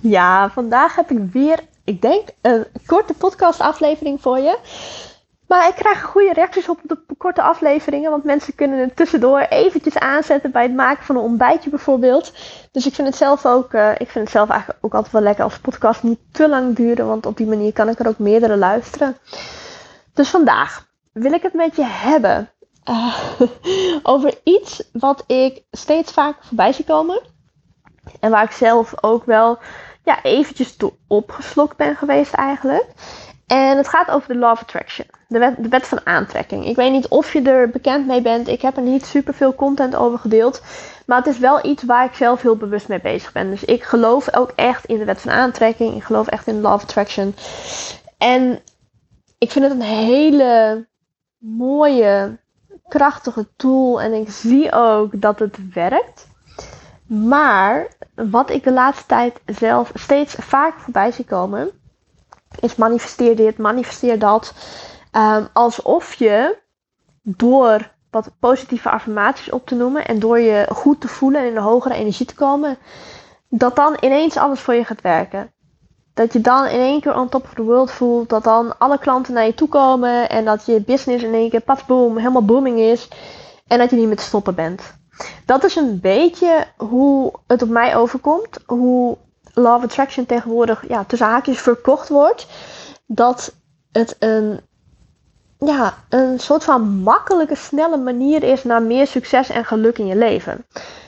Ja, vandaag heb ik weer, ik denk, een korte podcastaflevering voor je. Maar ik krijg goede reacties op de korte afleveringen, want mensen kunnen het tussendoor eventjes aanzetten bij het maken van een ontbijtje bijvoorbeeld. Dus ik vind het zelf ook, uh, ik vind het zelf eigenlijk ook altijd wel lekker als podcast niet te lang duren, want op die manier kan ik er ook meerdere luisteren. Dus vandaag wil ik het met je hebben uh, over iets wat ik steeds vaker voorbij zie komen. En waar ik zelf ook wel ja, eventjes toe opgeslokt ben geweest eigenlijk. En het gaat over de Law of Attraction. De wet, de wet van aantrekking. Ik weet niet of je er bekend mee bent. Ik heb er niet super veel content over gedeeld. Maar het is wel iets waar ik zelf heel bewust mee bezig ben. Dus ik geloof ook echt in de wet van aantrekking. Ik geloof echt in of Attraction. En ik vind het een hele mooie, krachtige tool. En ik zie ook dat het werkt. Maar wat ik de laatste tijd zelf steeds vaker voorbij zie komen, is manifesteer dit, manifesteer dat. Um, alsof je door wat positieve affirmaties op te noemen en door je goed te voelen en in de hogere energie te komen, dat dan ineens alles voor je gaat werken. Dat je dan in één keer on top of the world voelt, dat dan alle klanten naar je toe komen en dat je business in één keer pas boom, helemaal booming is en dat je niet meer te stoppen bent. Dat is een beetje hoe het op mij overkomt. Hoe Love Attraction tegenwoordig ja, tussen haakjes verkocht wordt. Dat het een, ja, een soort van makkelijke, snelle manier is naar meer succes en geluk in je leven.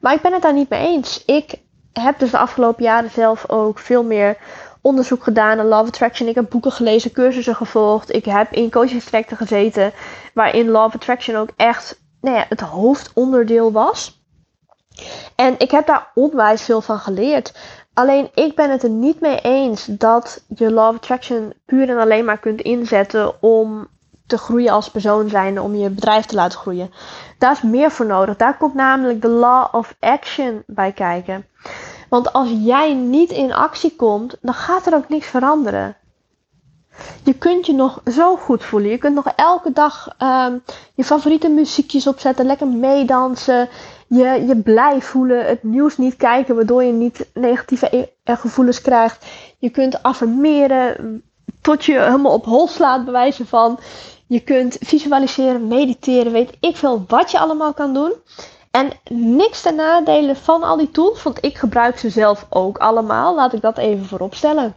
Maar ik ben het daar niet mee eens. Ik heb dus de afgelopen jaren zelf ook veel meer onderzoek gedaan naar Love Attraction. Ik heb boeken gelezen, cursussen gevolgd. Ik heb in coachingstrajecten gezeten waarin Love Attraction ook echt nou ja, het hoofdonderdeel was. En ik heb daar onwijs veel van geleerd. Alleen ik ben het er niet mee eens dat je Love Attraction puur en alleen maar kunt inzetten om te groeien als persoon zijnde, om je bedrijf te laten groeien. Daar is meer voor nodig. Daar komt namelijk de Law of Action bij kijken. Want als jij niet in actie komt, dan gaat er ook niks veranderen. Je kunt je nog zo goed voelen. Je kunt nog elke dag um, je favoriete muziekjes opzetten, lekker meedansen. Je, je blij voelen, het nieuws niet kijken, waardoor je niet negatieve e-, gevoelens krijgt. Je kunt affirmeren tot je helemaal op hol slaat, bewijzen van. Je kunt visualiseren, mediteren, weet ik veel wat je allemaal kan doen. En niks ten nadelen van al die tools, want ik gebruik ze zelf ook allemaal. Laat ik dat even voorop stellen.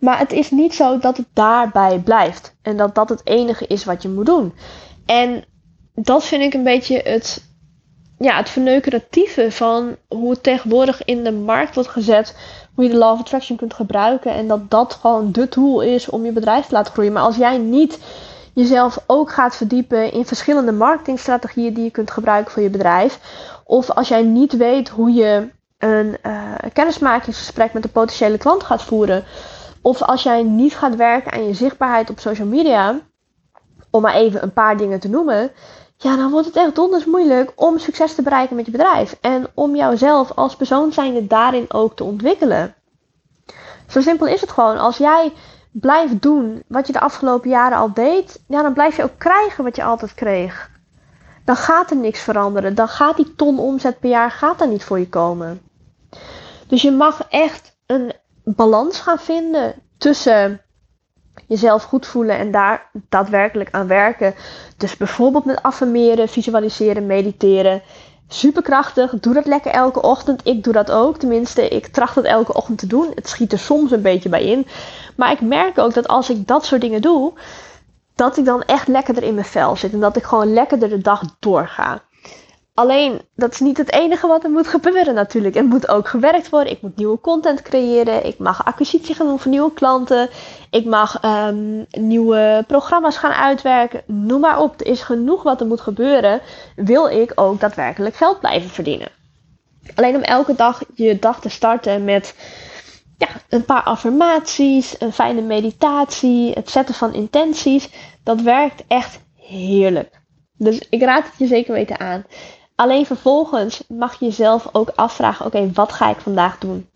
Maar het is niet zo dat het daarbij blijft. En dat dat het enige is wat je moet doen. En dat vind ik een beetje het, ja, het verneukeratieve van hoe het tegenwoordig in de markt wordt gezet. Hoe je de Law of Attraction kunt gebruiken. En dat dat gewoon de tool is om je bedrijf te laten groeien. Maar als jij niet jezelf ook gaat verdiepen in verschillende marketingstrategieën die je kunt gebruiken voor je bedrijf. Of als jij niet weet hoe je een uh, kennismakingsgesprek met een potentiële klant gaat voeren. Of als jij niet gaat werken aan je zichtbaarheid op social media, om maar even een paar dingen te noemen, ja, dan wordt het echt donders moeilijk om succes te bereiken met je bedrijf. En om jouzelf als persoon zijnde daarin ook te ontwikkelen. Zo simpel is het gewoon. Als jij blijft doen wat je de afgelopen jaren al deed, ja, dan blijf je ook krijgen wat je altijd kreeg. Dan gaat er niks veranderen. Dan gaat die ton omzet per jaar gaat er niet voor je komen. Dus je mag echt een balans gaan vinden tussen jezelf goed voelen en daar daadwerkelijk aan werken. Dus bijvoorbeeld met affirmeren, visualiseren, mediteren. Superkrachtig, doe dat lekker elke ochtend. Ik doe dat ook, tenminste, ik tracht dat elke ochtend te doen. Het schiet er soms een beetje bij in. Maar ik merk ook dat als ik dat soort dingen doe, dat ik dan echt lekkerder in mijn vel zit. En dat ik gewoon lekkerder de dag doorga. Alleen, dat is niet het enige wat er moet gebeuren natuurlijk. Er moet ook gewerkt worden. Ik moet nieuwe content creëren. Ik mag acquisitie gaan doen voor nieuwe klanten. Ik mag um, nieuwe programma's gaan uitwerken. Noem maar op. Er is genoeg wat er moet gebeuren. Wil ik ook daadwerkelijk geld blijven verdienen. Alleen om elke dag je dag te starten met ja, een paar affirmaties, een fijne meditatie, het zetten van intenties. Dat werkt echt heerlijk. Dus ik raad het je zeker weten aan. Alleen vervolgens mag je jezelf ook afvragen: oké, wat ga ik vandaag doen?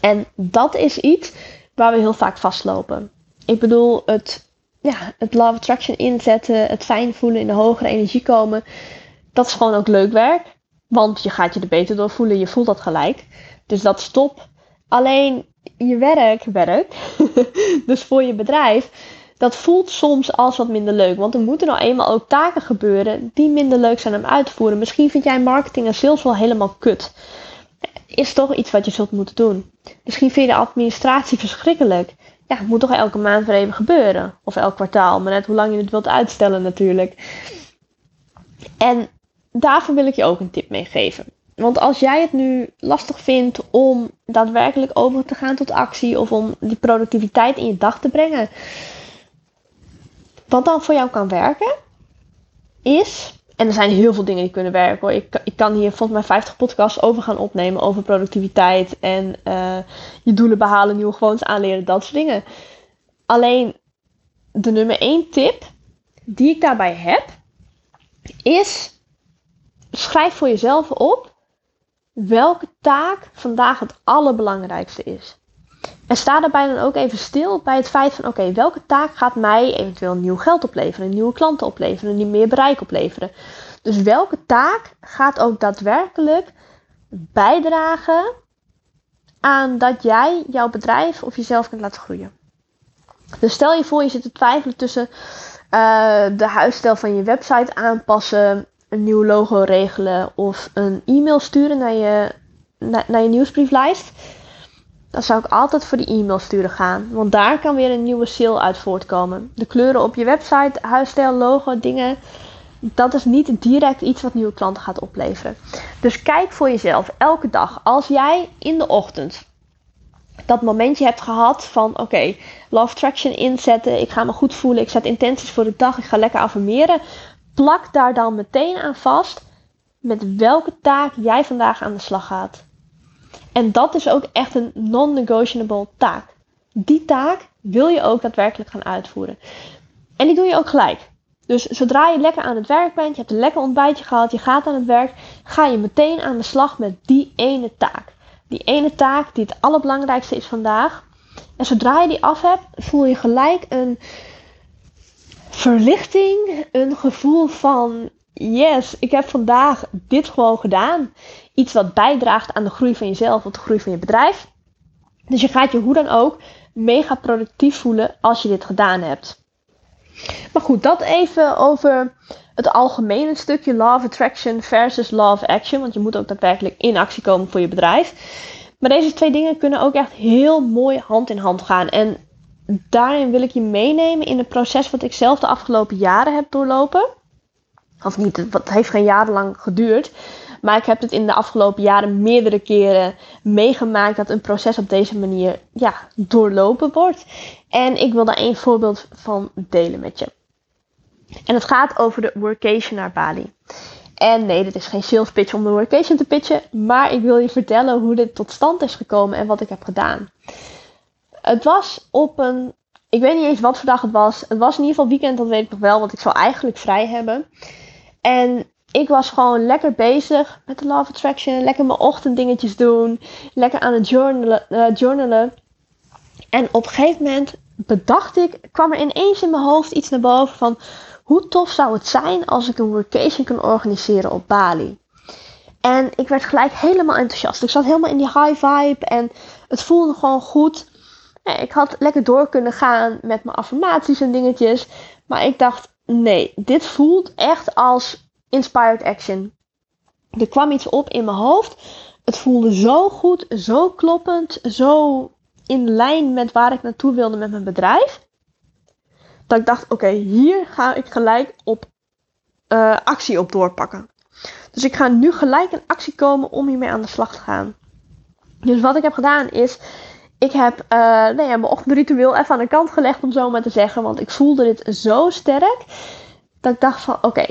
En dat is iets waar we heel vaak vastlopen. Ik bedoel, het, ja, het Love Attraction inzetten, het fijn voelen, in de hogere energie komen. Dat is gewoon ook leuk werk. Want je gaat je er beter door voelen, je voelt dat gelijk. Dus dat stop. Alleen je werk, werk, dus voor je bedrijf, dat voelt soms als wat minder leuk. Want er moeten nou eenmaal ook taken gebeuren die minder leuk zijn om uit te voeren. Misschien vind jij marketing en sales wel helemaal kut. Is toch iets wat je zult moeten doen. Misschien vind je de administratie verschrikkelijk. Ja, het moet toch elke maand weer even gebeuren. Of elk kwartaal, maar net hoe lang je het wilt uitstellen natuurlijk. En daarvoor wil ik je ook een tip meegeven. Want als jij het nu lastig vindt om daadwerkelijk over te gaan tot actie of om die productiviteit in je dag te brengen, wat dan voor jou kan werken, is. En er zijn heel veel dingen die kunnen werken hoor. Ik, ik kan hier volgens mij 50 podcasts over gaan opnemen over productiviteit en uh, je doelen behalen, nieuwe gewoontes aanleren, dat soort dingen. Alleen de nummer 1 tip die ik daarbij heb, is schrijf voor jezelf op welke taak vandaag het allerbelangrijkste is. En sta daarbij dan ook even stil bij het feit van: oké, welke taak gaat mij eventueel nieuw geld opleveren, nieuwe klanten opleveren, nieuw meer bereik opleveren. Dus welke taak gaat ook daadwerkelijk bijdragen aan dat jij jouw bedrijf of jezelf kunt laten groeien. Dus stel je voor, je zit te twijfelen tussen uh, de huisstijl van je website aanpassen, een nieuw logo regelen of een e-mail sturen naar je, naar je nieuwsbrieflijst dan zou ik altijd voor die e-mail sturen gaan. Want daar kan weer een nieuwe sale uit voortkomen. De kleuren op je website, huisstijl, logo, dingen. Dat is niet direct iets wat nieuwe klanten gaat opleveren. Dus kijk voor jezelf elke dag. Als jij in de ochtend dat momentje hebt gehad van oké, love traction inzetten. Ik ga me goed voelen. Ik zet intenties voor de dag. Ik ga lekker affirmeren. Plak daar dan meteen aan vast met welke taak jij vandaag aan de slag gaat. En dat is ook echt een non-negotiable taak. Die taak wil je ook daadwerkelijk gaan uitvoeren. En die doe je ook gelijk. Dus zodra je lekker aan het werk bent, je hebt een lekker ontbijtje gehad, je gaat aan het werk, ga je meteen aan de slag met die ene taak. Die ene taak die het allerbelangrijkste is vandaag. En zodra je die af hebt, voel je gelijk een verlichting, een gevoel van yes, ik heb vandaag dit gewoon gedaan. Iets wat bijdraagt aan de groei van jezelf of de groei van je bedrijf. Dus je gaat je hoe dan ook mega productief voelen als je dit gedaan hebt. Maar goed, dat even over het algemene stukje Love Attraction versus Love Action. Want je moet ook daadwerkelijk in actie komen voor je bedrijf. Maar deze twee dingen kunnen ook echt heel mooi hand in hand gaan. En daarin wil ik je meenemen in het proces wat ik zelf de afgelopen jaren heb doorlopen. Of niet, het heeft geen jarenlang geduurd. Maar ik heb het in de afgelopen jaren meerdere keren meegemaakt dat een proces op deze manier ja, doorlopen wordt. En ik wil daar één voorbeeld van delen met je. En het gaat over de workation naar Bali. En nee, dit is geen sales pitch om de workation te pitchen. Maar ik wil je vertellen hoe dit tot stand is gekomen en wat ik heb gedaan. Het was op een. Ik weet niet eens wat voor dag het was. Het was in ieder geval weekend, dat weet ik nog wel, want ik zou eigenlijk vrij hebben. En ik was gewoon lekker bezig met de Love Attraction. Lekker mijn ochtenddingetjes doen. Lekker aan het journalen. Uh, journalen. En op een gegeven moment bedacht ik, kwam er ineens in mijn hoofd iets naar boven van hoe tof zou het zijn als ik een workation kan organiseren op Bali. En ik werd gelijk helemaal enthousiast. Ik zat helemaal in die high vibe en het voelde gewoon goed. Ik had lekker door kunnen gaan met mijn affirmaties en dingetjes. Maar ik dacht, nee, dit voelt echt als inspired action. Er kwam iets op in mijn hoofd. Het voelde zo goed, zo kloppend, zo in lijn met waar ik naartoe wilde met mijn bedrijf. Dat ik dacht, oké, hier ga ik gelijk op uh, actie op doorpakken. Dus ik ga nu gelijk in actie komen om hiermee aan de slag te gaan. Dus wat ik heb gedaan is, ik heb uh, ja, mijn ochtendritueel even aan de kant gelegd om zo maar te zeggen. Want ik voelde dit zo sterk. Dat ik dacht van oké,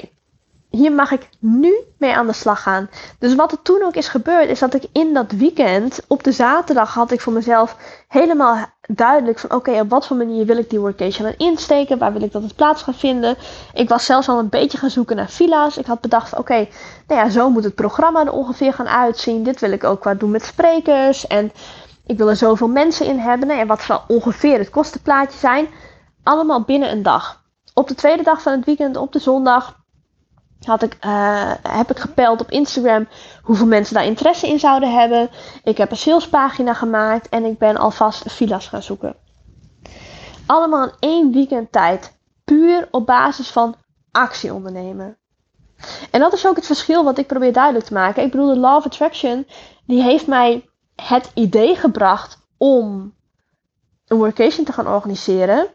hier mag ik nu mee aan de slag gaan. Dus wat er toen ook is gebeurd, is dat ik in dat weekend, op de zaterdag, had ik voor mezelf helemaal duidelijk van oké, op wat voor manier wil ik die workation aan insteken? Waar wil ik dat het plaats gaat vinden? Ik was zelfs al een beetje gaan zoeken naar villa's. Ik had bedacht van oké, nou ja, zo moet het programma er ongeveer gaan uitzien. Dit wil ik ook qua doen met sprekers. En ik wil er zoveel mensen in hebben. Ja, wat zal ongeveer het kostenplaatje zijn? Allemaal binnen een dag. Op de tweede dag van het weekend, op de zondag, had ik, uh, heb ik gepeld op Instagram hoeveel mensen daar interesse in zouden hebben. Ik heb een salespagina gemaakt en ik ben alvast villa's gaan zoeken. Allemaal in één weekend tijd. Puur op basis van actie ondernemen. En dat is ook het verschil wat ik probeer duidelijk te maken. Ik bedoel, de Law of Attraction, die heeft mij het idee gebracht om een workation te gaan organiseren.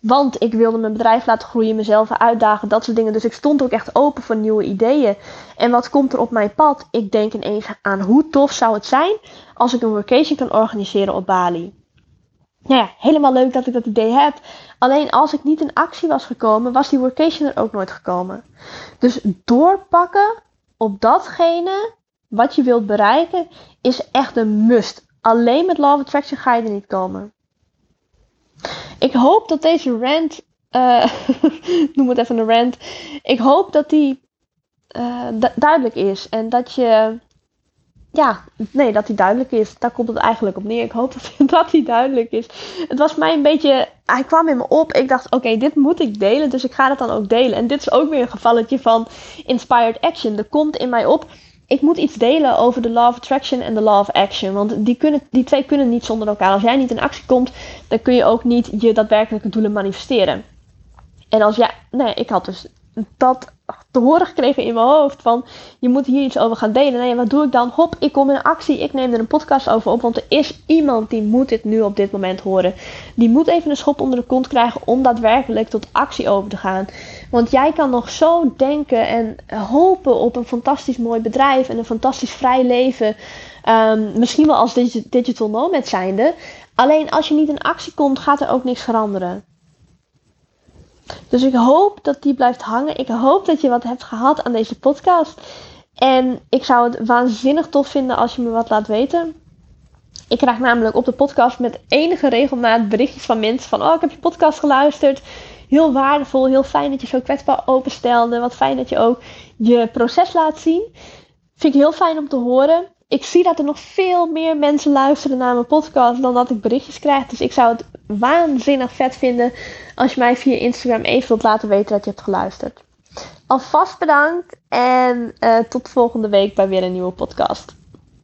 Want ik wilde mijn bedrijf laten groeien, mezelf uitdagen, dat soort dingen. Dus ik stond ook echt open voor nieuwe ideeën. En wat komt er op mijn pad? Ik denk ineens aan hoe tof zou het zijn als ik een workation kan organiseren op Bali. Nou ja, helemaal leuk dat ik dat idee heb. Alleen als ik niet in actie was gekomen, was die workation er ook nooit gekomen. Dus doorpakken op datgene wat je wilt bereiken is echt een must. Alleen met Law of Attraction ga je er niet komen. Ik hoop dat deze rant, uh, noem het even een rant, ik hoop dat die uh, duidelijk is en dat je, ja, nee, dat die duidelijk is. Daar komt het eigenlijk op neer. Ik hoop dat, dat die duidelijk is. Het was mij een beetje, hij kwam in me op. Ik dacht, oké, dit moet ik delen, dus ik ga het dan ook delen. En dit is ook weer een gevalletje van inspired action. Er komt in mij op ik moet iets delen over de law of attraction en de law of action. Want die, kunnen, die twee kunnen niet zonder elkaar. Als jij niet in actie komt, dan kun je ook niet je daadwerkelijke doelen manifesteren. En als jij, nee, ik had dus dat te horen gekregen in mijn hoofd van je moet hier iets over gaan delen. Nee, wat doe ik dan? Hop, ik kom in actie. Ik neem er een podcast over op, want er is iemand die moet dit nu op dit moment horen. Die moet even een schop onder de kont krijgen om daadwerkelijk tot actie over te gaan. Want jij kan nog zo denken en hopen op een fantastisch mooi bedrijf en een fantastisch vrij leven. Um, misschien wel als digital nomad zijnde. Alleen als je niet in actie komt, gaat er ook niks veranderen. Dus ik hoop dat die blijft hangen. Ik hoop dat je wat hebt gehad aan deze podcast. En ik zou het waanzinnig tof vinden als je me wat laat weten. Ik krijg namelijk op de podcast met enige regelmaat berichtjes van mensen van... Oh, ik heb je podcast geluisterd. Heel waardevol, heel fijn dat je zo kwetsbaar openstelde. Wat fijn dat je ook je proces laat zien. Vind ik heel fijn om te horen. Ik zie dat er nog veel meer mensen luisteren naar mijn podcast dan dat ik berichtjes krijg. Dus ik zou het waanzinnig vet vinden als je mij via Instagram even wilt laten weten dat je hebt geluisterd. Alvast bedankt en uh, tot volgende week bij weer een nieuwe podcast.